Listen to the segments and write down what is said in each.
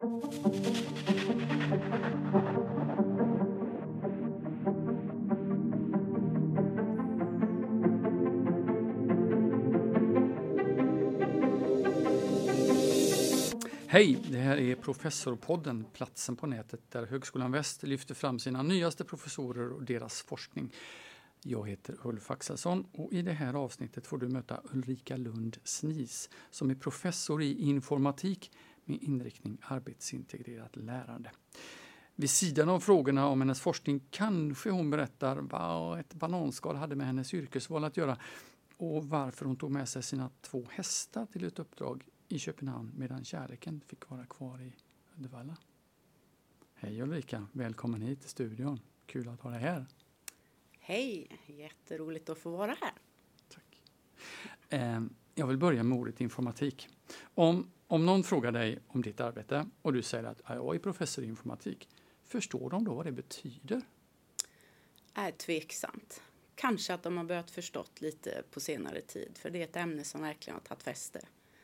Hej! Det här är Professorpodden, platsen på nätet där Högskolan Väst lyfter fram sina nyaste professorer och deras forskning. Jag heter Ulf Axelsson och i det här avsnittet får du möta Ulrika Lund Snis som är professor i informatik med inriktning arbetsintegrerat lärande. Vid sidan av frågorna om hennes forskning kanske hon berättar vad ett bananskal hade med hennes yrkesval att göra och varför hon tog med sig sina två hästar till ett uppdrag i Köpenhamn medan kärleken fick vara kvar i Uddevalla. Hej Ulrika, välkommen hit till studion. Kul att ha dig här. Hej, jätteroligt att få vara här. Tack. Eh, jag vill börja med ordet informatik. Om, om någon frågar dig om ditt arbete och du säger att jag är professor i informatik, förstår de då vad det betyder? Är tveksamt. Kanske att de har börjat förstått lite på senare tid, för det är ett ämne som verkligen har tagit fäste.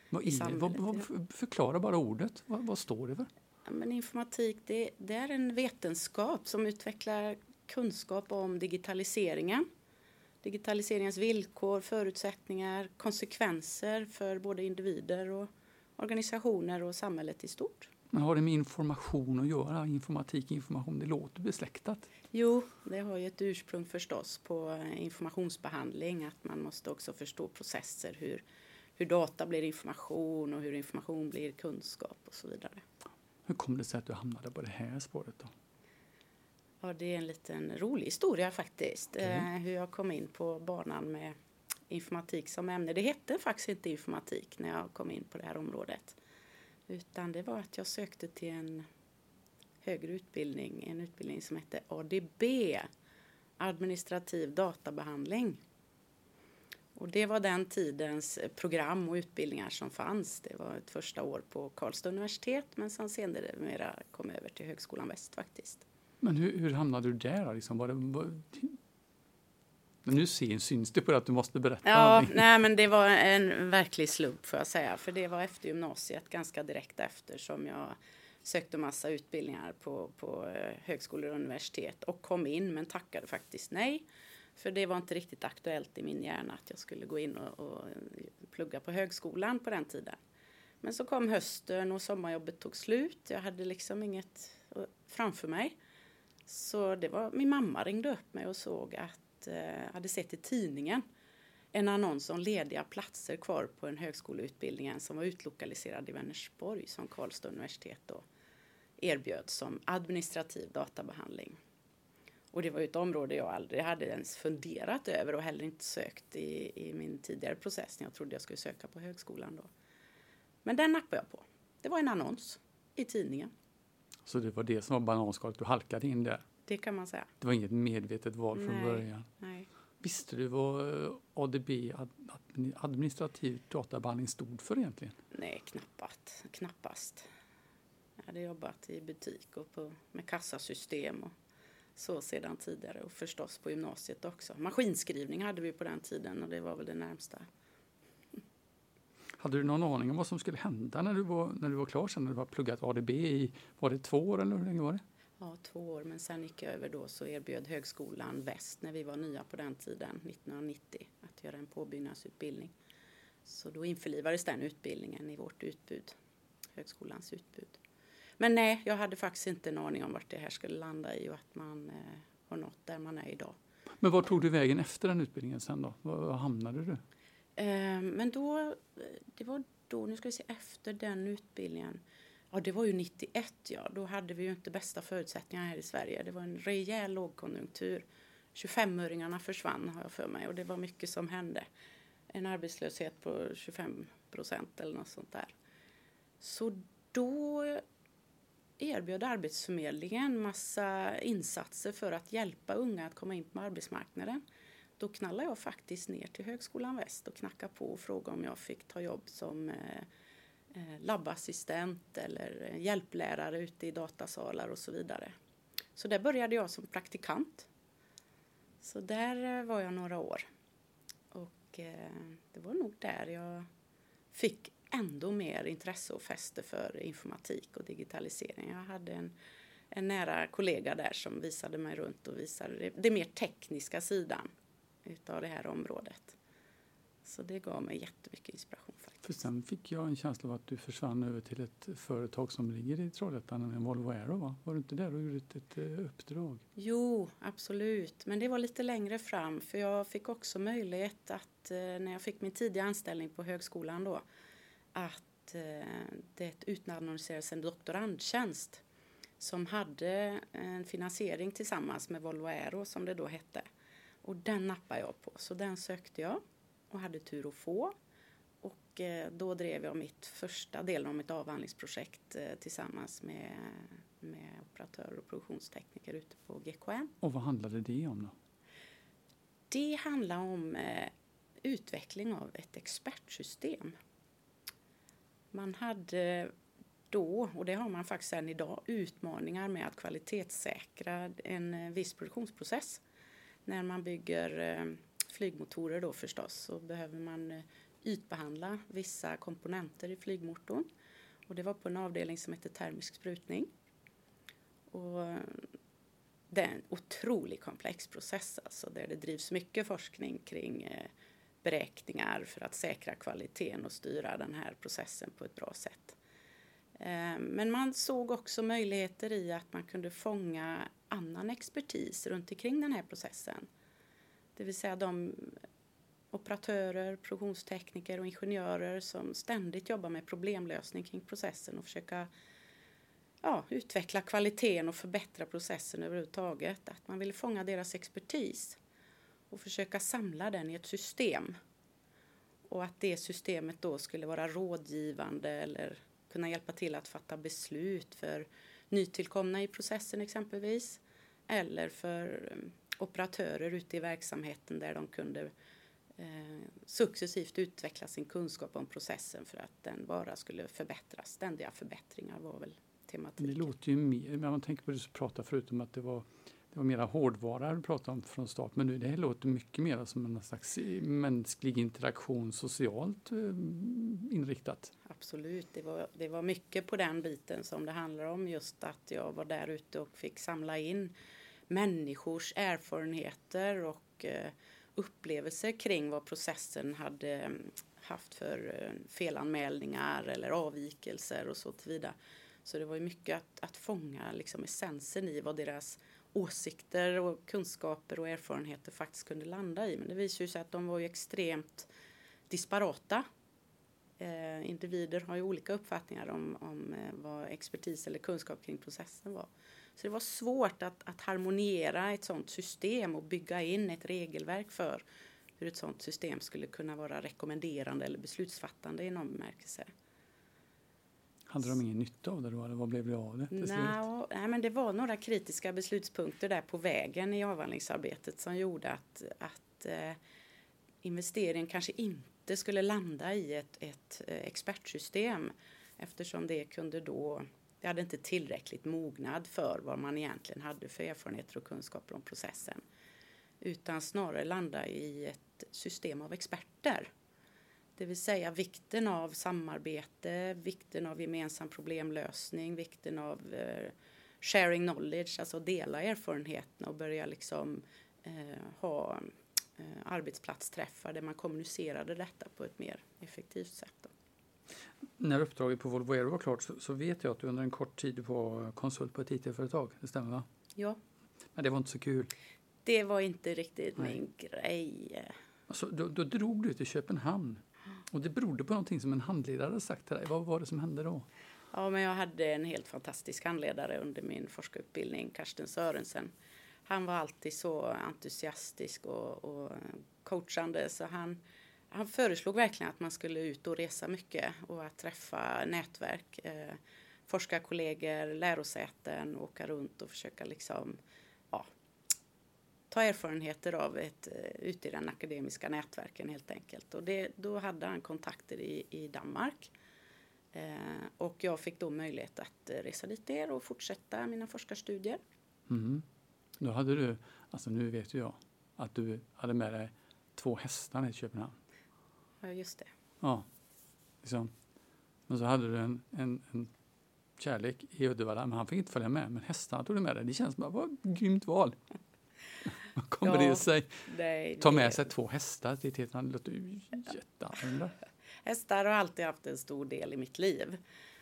Vad, i, vad, vad, förklara bara ordet. Vad, vad står det för? Ja, men informatik det, det, är en vetenskap som utvecklar kunskap om digitaliseringen. Digitaliseringens villkor, förutsättningar, konsekvenser för både individer och organisationer och samhället i stort. Men har det med information att göra? Informatik, information, det låter besläktat. Jo, det har ju ett ursprung förstås på informationsbehandling, att man måste också förstå processer, hur, hur data blir information och hur information blir kunskap och så vidare. Hur kom det sig att du hamnade på det här spåret då? Ja, det är en liten rolig historia faktiskt. Okay. Eh, hur jag kom in på banan med informatik som ämne. Det hette faktiskt inte informatik när jag kom in på det här området. Utan det var att jag sökte till en högre utbildning, en utbildning som hette ADB, administrativ databehandling. Och det var den tidens program och utbildningar som fanns. Det var ett första år på Karlstad universitet men sen senare kom över till Högskolan Väst faktiskt. Men hur, hur hamnade du där? Liksom? Var det, var, nu syns det på att du måste berätta. Ja, nej, men det var en verklig slump får jag säga. För det var efter gymnasiet, ganska direkt efter, som jag sökte massa utbildningar på, på eh, högskolor och universitet och kom in men tackade faktiskt nej. För det var inte riktigt aktuellt i min hjärna att jag skulle gå in och, och plugga på högskolan på den tiden. Men så kom hösten och sommarjobbet tog slut. Jag hade liksom inget framför mig. Så det var, min mamma ringde upp mig och såg att, eh, hade sett i tidningen en annons om lediga platser kvar på en högskoleutbildning som var utlokaliserad i Vänersborg som Karlstad universitet då erbjöd som administrativ databehandling. Och det var ju ett område jag aldrig hade ens funderat över och heller inte sökt i, i min tidigare process när jag trodde jag skulle söka på högskolan då. Men den nappade jag på. Det var en annons i tidningen. Så det var det som var bananskalet, du halkade in där? Det kan man säga. Det var inget medvetet val från nej, början? Nej. Visste du vad eh, ADB, administrativ databehandling, stod för egentligen? Nej, knappast. knappast. Jag hade jobbat i butik och på, med kassasystem och så sedan tidigare och förstås på gymnasiet också. Maskinskrivning hade vi på den tiden och det var väl det närmsta. Hade du någon aning om vad som skulle hända när du var, när du var klar sen, när du var pluggat ADB i, var det två år eller hur länge var det? Ja, två år, men sen gick jag över då så erbjöd Högskolan Väst, när vi var nya på den tiden, 1990, att göra en påbyggnadsutbildning. Så då införlivades den utbildningen i vårt utbud, högskolans utbud. Men nej, jag hade faktiskt inte en aning om vart det här skulle landa i och att man eh, har nått där man är idag. Men var tog du vägen efter den utbildningen sen då? Var hamnade du? Eh, men då, det var då, nu ska vi se, efter den utbildningen. Ja, det var ju 91 ja. Då hade vi ju inte bästa förutsättningar här i Sverige. Det var en rejäl lågkonjunktur. 25-öringarna försvann har jag för mig och det var mycket som hände. En arbetslöshet på 25 procent eller något sånt där. Så då erbjöd Arbetsförmedlingen massa insatser för att hjälpa unga att komma in på arbetsmarknaden. Då knallade jag faktiskt ner till Högskolan Väst och knackade på och frågade om jag fick ta jobb som eh, Eh, labbassistent eller eh, hjälplärare ute i datasalar och så vidare. Så där började jag som praktikant. Så där eh, var jag några år. Och det var nog där jag fick ändå mer intresse och fäste för informatik och digitalisering. Jag hade en, en nära kollega där som visade mig runt och visade det, det mer tekniska sidan utav det här området. Så det gav mig jättemycket inspiration. För sen fick jag en känsla av att du försvann över till ett företag som ligger i Trollhättan, en Volvo Aero va? Var du inte där och gjorde ett, ett eh, uppdrag? Jo, absolut. Men det var lite längre fram för jag fick också möjlighet att eh, när jag fick min tidiga anställning på högskolan då att eh, det utannonserades en doktorandtjänst som hade en finansiering tillsammans med Volvo Aero som det då hette. Och den nappade jag på, så den sökte jag och hade tur att få. Och eh, då drev jag mitt första delen av mitt avhandlingsprojekt eh, tillsammans med, med operatörer och produktionstekniker ute på GKN. Och vad handlade det om då? Det handlar om eh, utveckling av ett expertsystem. Man hade då, och det har man faktiskt än idag, utmaningar med att kvalitetssäkra en viss produktionsprocess. När man bygger flygmotorer då förstås så behöver man ytbehandla vissa komponenter i flygmotorn. Och det var på en avdelning som hette termisk sprutning. Och det är en otroligt komplex process alltså, där det drivs mycket forskning kring eh, beräkningar för att säkra kvaliteten och styra den här processen på ett bra sätt. Eh, men man såg också möjligheter i att man kunde fånga annan expertis runt omkring den här processen. Det vill säga de operatörer, produktionstekniker och ingenjörer som ständigt jobbar med problemlösning kring processen och försöka ja, utveckla kvaliteten och förbättra processen överhuvudtaget. Att man ville fånga deras expertis och försöka samla den i ett system. Och att det systemet då skulle vara rådgivande eller kunna hjälpa till att fatta beslut för nytillkomna i processen exempelvis. Eller för eh, operatörer ute i verksamheten där de kunde successivt utveckla sin kunskap om processen för att den bara skulle förbättras. Ständiga förbättringar var väl tematiken. Det låter ju mer, när man tänker på det så pratar förut om att det var det var mera hårdvara du pratade om från start, men nu det här låter mycket mer som en slags mänsklig interaktion, socialt eh, inriktat. Absolut, det var, det var mycket på den biten som det handlar om, just att jag var där ute och fick samla in människors erfarenheter och eh, upplevelser kring vad processen hade mm, haft för eh, felanmälningar eller avvikelser och så vidare. Så det var ju mycket att, att fånga liksom essensen i vad deras åsikter och kunskaper och erfarenheter faktiskt kunde landa i. Men det visade sig att de var ju extremt disparata. Eh, individer har ju olika uppfattningar om, om eh, vad expertis eller kunskap kring processen var. Så det var svårt att, att harmoniera ett sådant system och bygga in ett regelverk för hur ett sådant system skulle kunna vara rekommenderande eller beslutsfattande i någon bemärkelse. Hade de ingen nytta av det då, eller vad blev det av det? No, nej, men det var några kritiska beslutspunkter där på vägen i avhandlingsarbetet som gjorde att, att eh, investeringen kanske inte skulle landa i ett, ett eh, expertsystem eftersom det kunde då jag hade inte tillräckligt mognad för vad man egentligen hade för erfarenheter och kunskaper om processen. Utan snarare landa i ett system av experter det vill säga vikten av samarbete, vikten av gemensam problemlösning, vikten av eh, sharing knowledge, alltså dela erfarenheterna och börja liksom eh, ha eh, arbetsplatsträffar där man kommunicerade detta på ett mer effektivt sätt. Då. När uppdraget på Volvo Aero var klart så, så, vet jag att du under en kort tid var konsult på ett IT-företag, det stämmer va? Ja. Men det var inte så kul? Det var inte riktigt Nej. min grej. Alltså, då, då drog du till Köpenhamn och det berodde på någonting som en handledare hade sagt till dig. Vad var det som hände då? Ja, men jag hade en helt fantastisk handledare under min forskarutbildning, Karsten Sörensen. Han var alltid så entusiastisk och, och coachande så han, han föreslog verkligen att man skulle ut och resa mycket och att träffa nätverk, eh, forskarkollegor, lärosäten, åka runt och försöka liksom ta erfarenheter av ett, eh, ute i den akademiska nätverken helt enkelt. Och det, då hade han kontakter i, i Danmark. Eh, och jag fick då möjlighet att resa dit ner och fortsätta mina forskarstudier. Mm. Då hade du, alltså nu vet ju jag, att du hade med dig två hästar i Köpenhamn. Ja, just det. Ja, liksom. Men så hade du en, en, en kärlek i Uddevalla, men han fick inte följa med. Men hästarna tog du med dig. Det känns som ett grymt val. Vad kommer ja, det sig? Nej, Ta med det... sig två hästar till det låter ju jätteannorlunda. Hästar har alltid haft en stor del i mitt liv.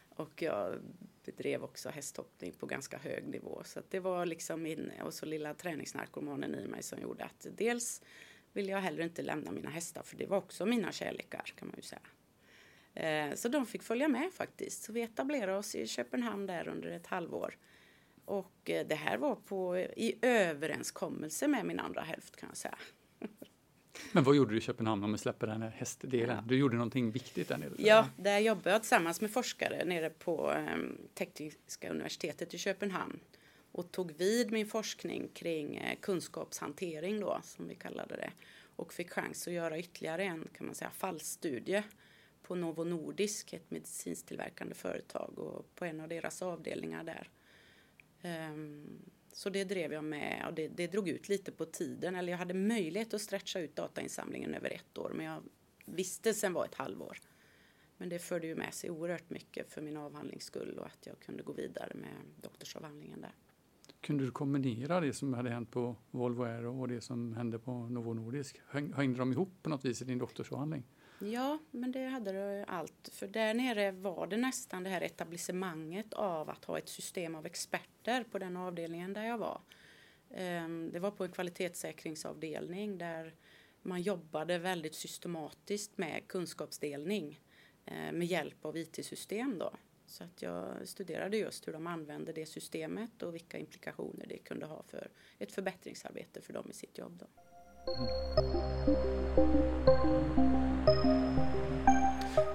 Och jag bedrev också hästhoppning på ganska hög nivå. Så det var liksom min, och så lilla träningsnarkomanen i mig som gjorde att dels ville jag heller inte lämna mina hästar för det var också mina kärlekar kan man ju säga. Eh, så de fick följa med faktiskt. Så vi etablerade oss i Köpenhamn där under ett halvår. Och eh, det här var på, i överenskommelse med min andra hälft kan jag säga. Men vad gjorde du i Köpenhamn om vi släpper den här hästdelen? Ja. Du gjorde någonting viktigt där nere? Ja, där jobbade jag tillsammans med forskare nere på um, Tekniska universitetet i Köpenhamn och tog vid min forskning kring eh, kunskapshantering då, som vi kallade det. Och fick chans att göra ytterligare en, kan man säga, fallstudie på Novo Nordisk, ett medicinstillverkande företag och på en av deras avdelningar där. Ehm, så det drev jag med och det, det drog ut lite på tiden. Eller jag hade möjlighet att stretcha ut datainsamlingen över ett år men jag visste sen var ett halvår. Men det förde ju med sig oerhört mycket för min avhandlings skull och att jag kunde gå vidare med doktorsavhandlingen där. Kunde du kombinera det som hade hänt på Volvo Aero och det som hände på Novo Nordisk? Hängde de ihop på något vis i din doktorsavhandling? Ja, men det hade det allt. För där nere var det nästan det här etablissemanget av att ha ett system av experter på den avdelningen där jag var. Ehm, det var på en kvalitetssäkringsavdelning där man jobbade väldigt systematiskt med kunskapsdelning eh, med hjälp av IT-system. Då. Så att jag studerade just hur de använde det systemet och vilka implikationer det kunde ha för ett förbättringsarbete för dem i sitt jobb. Då.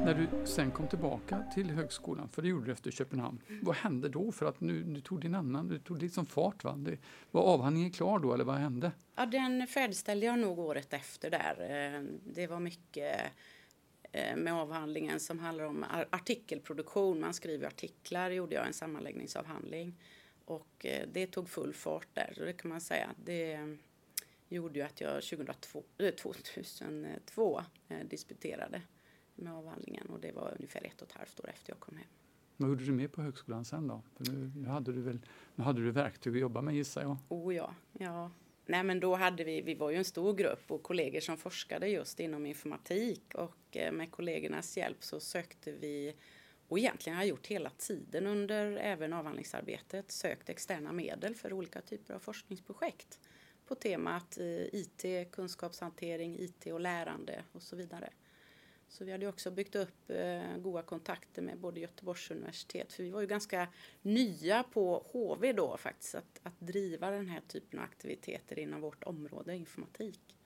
När du sen kom tillbaka till högskolan, för det gjorde du efter Köpenhamn, mm. vad hände då? För att nu, du tog din annan, du tog liksom fart va? Det, var avhandlingen klar då eller vad hände? Ja, den färdigställde jag nog året efter där. Eh, det var mycket med avhandlingen som handlar om artikelproduktion. Man skriver artiklar, gjorde jag en sammanläggningsavhandling. Och eh, det tog full fart där, så det kan man säga. Det gjorde ju att jag 2002, 2002 disputerade med avhandlingen och det var ungefär ett och ett halvt år efter jag kom hem. Vad gjorde du mer på högskolan sen då? För nu, nu, hade du väl nu hade du verktyg att jobba med gissar jag? Oh ja, ja. Nej men då hade vi, vi var ju en stor grupp och kollegor som forskade just inom informatik och eh, med kollegornas hjälp så sökte vi och egentligen har jag gjort hela tiden under även avhandlingsarbetet sökt externa medel för olika typer av forskningsprojekt på temat eh, IT, kunskapshantering, IT och lärande och så vidare. Så vi hade också byggt upp eh, goda kontakter med både Göteborgs universitet, för vi var ju ganska nya på HV då faktiskt, att, att driva den här typen av aktiviteter inom vårt område, informatik.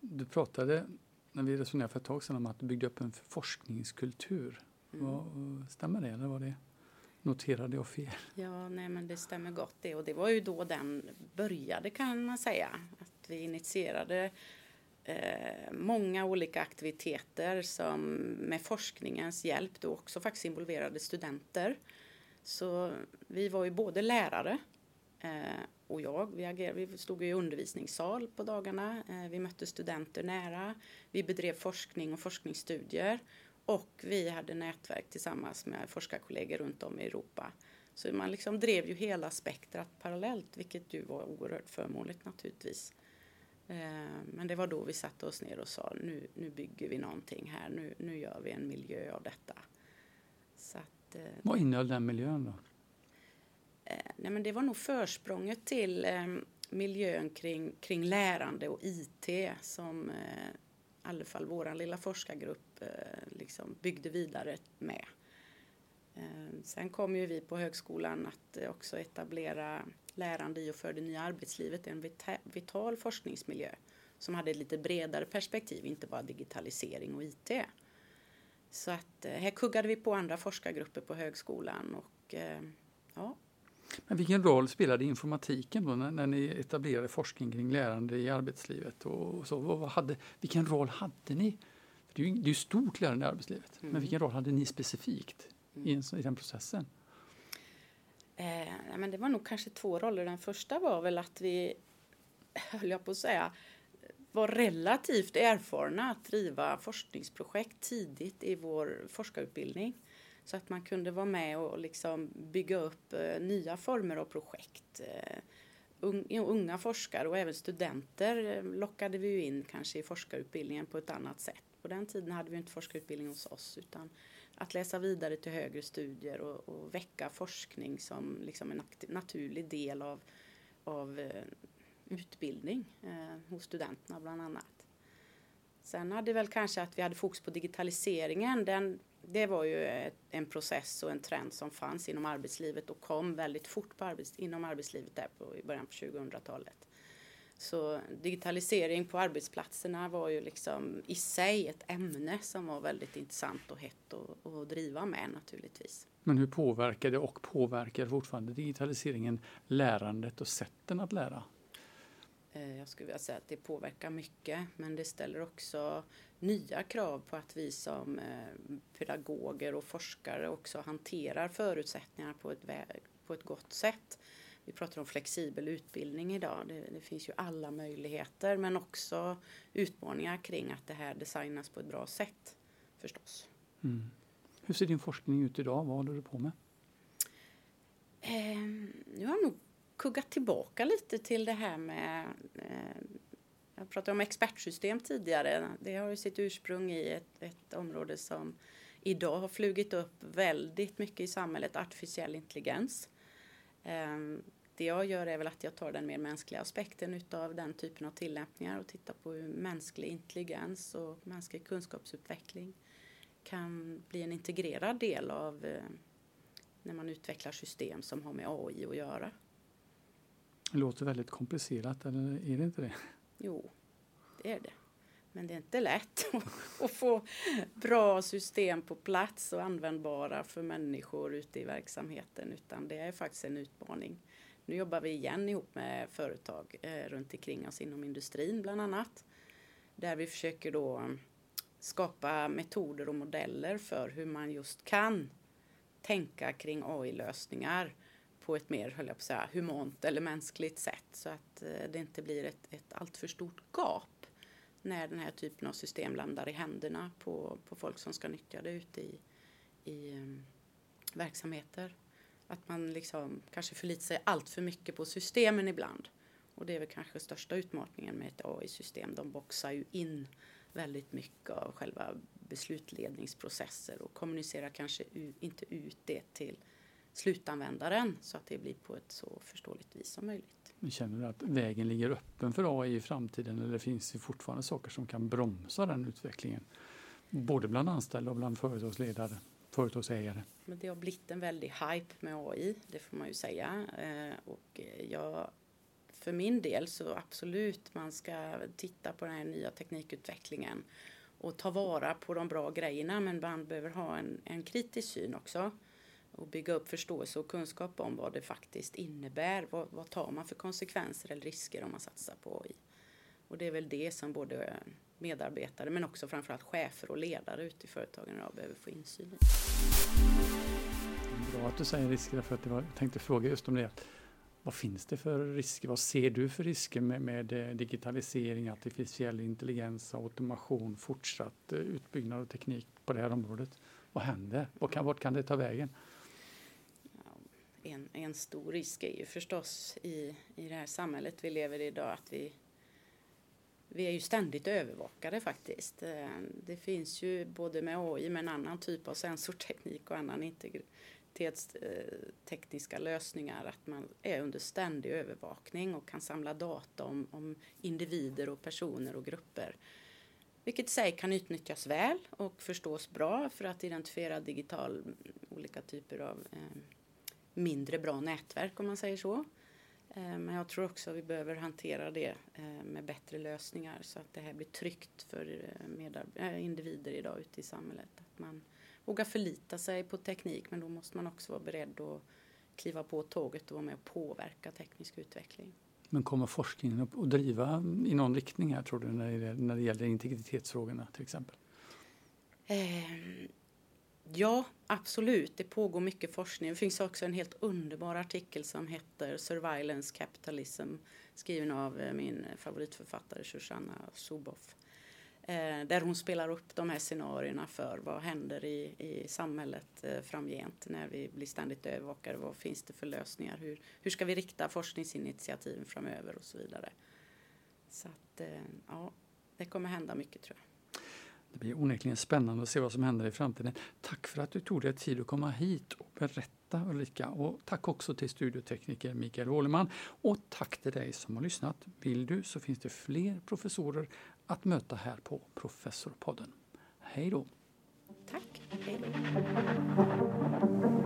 Du pratade, när vi resonerade för ett tag sedan, om att du byggde upp en forskningskultur. Mm. Vad, stämmer det eller var det noterade jag fel? Ja, nej men det stämmer gott det och det var ju då den började kan man säga. Att vi initierade eh, många olika aktiviteter som med forskningens hjälp då också faktiskt involverade studenter. Så vi var ju både lärare eh, och jag. Vi, agerade, vi stod i undervisningssal på dagarna. Eh, vi mötte studenter nära. Vi bedrev forskning och forskningsstudier och vi hade nätverk tillsammans med forskarkollegor runt om i Europa. Så man liksom drev ju hela spektrat parallellt, vilket ju var oerhört förmånligt naturligtvis. Eh, men det var då vi satte oss ner och sa nu, nu bygger vi någonting här, nu, nu gör vi en miljö av detta. Så att, eh, Vad innehöll den miljön då? Eh, nej men det var nog försprånget till miljön kring, kring lärande och IT som i alla fall vår lilla forskargrupp liksom byggde vidare med. Sen kom ju vi på högskolan att också etablera lärande i och för det nya arbetslivet en vital forskningsmiljö som hade ett lite bredare perspektiv, inte bara digitalisering och IT. Så att eh, här kuggade vi på andra forskargrupper på högskolan och eh, ja. Men vilken roll spelade informatiken då när, när ni etablerade forskning kring lärande i arbetslivet? Och så, vad hade, vilken roll hade ni? det är ju det är stort lärande i arbetslivet, mm. men vilken roll hade ni specifikt i, en, i den processen? Eh, men det var nog kanske två roller. Den första var väl att vi, höll jag på att säga, var relativt erfarna att driva forskningsprojekt tidigt i vår forskarutbildning. Så att man kunde vara med och liksom bygga upp eh, nya former av projekt. Eh, unga forskare och även studenter eh, lockade vi ju in kanske i forskarutbildningen på ett annat sätt. På den tiden hade vi inte forskarutbildning hos oss utan att läsa vidare till högre studier och, och väcka forskning som liksom en naturlig del av, av eh, utbildning eh, hos studenterna bland annat. Sen hade väl kanske att vi hade fokus på digitaliseringen. Den, det var ju en process och en trend som fanns inom arbetslivet och kom väldigt fort på arbets, inom arbetslivet där på, i början på 2000-talet. Så digitalisering på arbetsplatserna var ju liksom i sig ett ämne som var väldigt intressant och hett att, driva med naturligtvis. Men hur påverkade och påverkar fortfarande digitaliseringen lärandet och sätten att lära? Eh, jag skulle vilja säga att det påverkar mycket men det ställer också nya krav på att vi som eh, pedagoger och forskare också hanterar förutsättningar på ett, på ett gott sätt. Vi pratar om flexibel utbildning idag. Det, det, finns ju alla möjligheter men också utmaningar kring att det här designas på ett bra sätt förstås. Mm. Hur ser din forskning ut idag? Vad håller du på med? Eh, nu har jag nog kuggat tillbaka lite till det här med eh, jag pratade om expertsystem tidigare. Det har ju sitt ursprung i ett, ett område som idag har flugit upp väldigt mycket i samhället, artificiell intelligens. Ehm, det jag gör är väl att jag tar den mer mänskliga aspekten utav den typen av tillämpningar och tittar på hur mänsklig intelligens och mänsklig kunskapsutveckling kan bli en integrerad del av eh, när man utvecklar system som har med AI att göra. Det låter väldigt komplicerat, eller är det inte det? Jo, det är det. Men det är inte lätt att få bra system på plats och användbara för människor ute i verksamheten utan det är faktiskt en utmaning. Nu jobbar vi igen ihop med företag eh, runt omkring oss inom industrin bland annat. Där vi försöker då mm, skapa metoder och modeller för hur man just kan tänka kring AI-lösningar på ett mer, höll jag på att säga, humant eller mänskligt sätt så att eh, det inte blir ett, ett alltför stort gap när den här typen av system landar i händerna på, på folk som ska nyttja det ute i, i um, verksamheter. Att man liksom kanske förlitar sig allt för mycket på systemen ibland. Och det är väl kanske största utmaningen med ett AI-system. De boxar ju in väldigt mycket av själva beslutledningsprocesser och kommunicerar kanske inte ut det till slutanvändaren så att det blir på ett så förståeligt vis som möjligt. Känner du att vägen ligger öppen för AI i framtiden eller finns det fortfarande saker som kan bromsa den utvecklingen? Både bland anställda och bland företagsledare, företagsägare. Men det har blivit en väldig hype med AI, det får man ju säga. Eh, och jag, för min del så absolut man ska titta på den här nya teknikutvecklingen och ta vara på de bra grejerna men man behöver ha en, en kritisk syn också och bygga upp förståelse och kunskap om vad det faktiskt innebär. Vad, vad tar man för konsekvenser eller risker om man satsar på AI? Och det är väl det som både medarbetare men också framförallt chefer och ledare ute i företagen idag behöver få insyn i. Bra att du säger risker för att var, jag tänkte fråga just om det. Vad finns det för risker? Vad ser du för risker med, med eh, digitalisering, artificiell intelligens, automation, fortsatt eh, utbyggnad av teknik på det här området? Vad händer? Vart kan, vart kan det ta vägen? En, en stor risk är ju förstås i, i det här samhället vi lever i idag att vi, vi är ju ständigt övervakade faktiskt. Eh, det finns ju både med AI men annan typ av sensorteknik och annan integritetstekniska lösningar att man är under ständig övervakning och kan samla data om, om individer och personer och grupper. Vilket i sig kan utnyttjas väl och förstås bra för att identifiera digital olika typer av eh, mindre bra nätverk om man säger så. Eh, men jag tror också att vi behöver hantera det eh, med bättre lösningar så att det här blir tryggt för eh, individer idag ute i samhället. Att man vågar förlita sig på teknik men då måste man också vara beredd att kliva på tåget och vara med och påverka teknisk utveckling. Men kommer forskningen att driva i någon riktning här tror du när det, när det gäller integritetsfrågorna till exempel? Eh, Ja, absolut. Det pågår mycket forskning. Det finns också en helt underbar artikel som heter Surveillance Capitalism skriven av eh, min favoritförfattare Shoshana Zuboff. Eh, där hon spelar upp de här scenarierna för vad händer i, i samhället eh, framgent när vi blir ständigt övervakade. Vad finns det för lösningar? Hur, hur ska vi rikta forskningsinitiativen framöver och så vidare. Så att, ja, det kommer hända mycket tror jag. Det blir onekligen spännande att se vad som händer i framtiden. Tack för att du tog dig tid att komma hit och berätta Ulrika. Och tack också till studiotekniker Mikael Åhleman. Och tack till dig som har lyssnat. Vill du så finns det fler professorer att möta här på Professorpodden. Hej då! Tack! Hej då!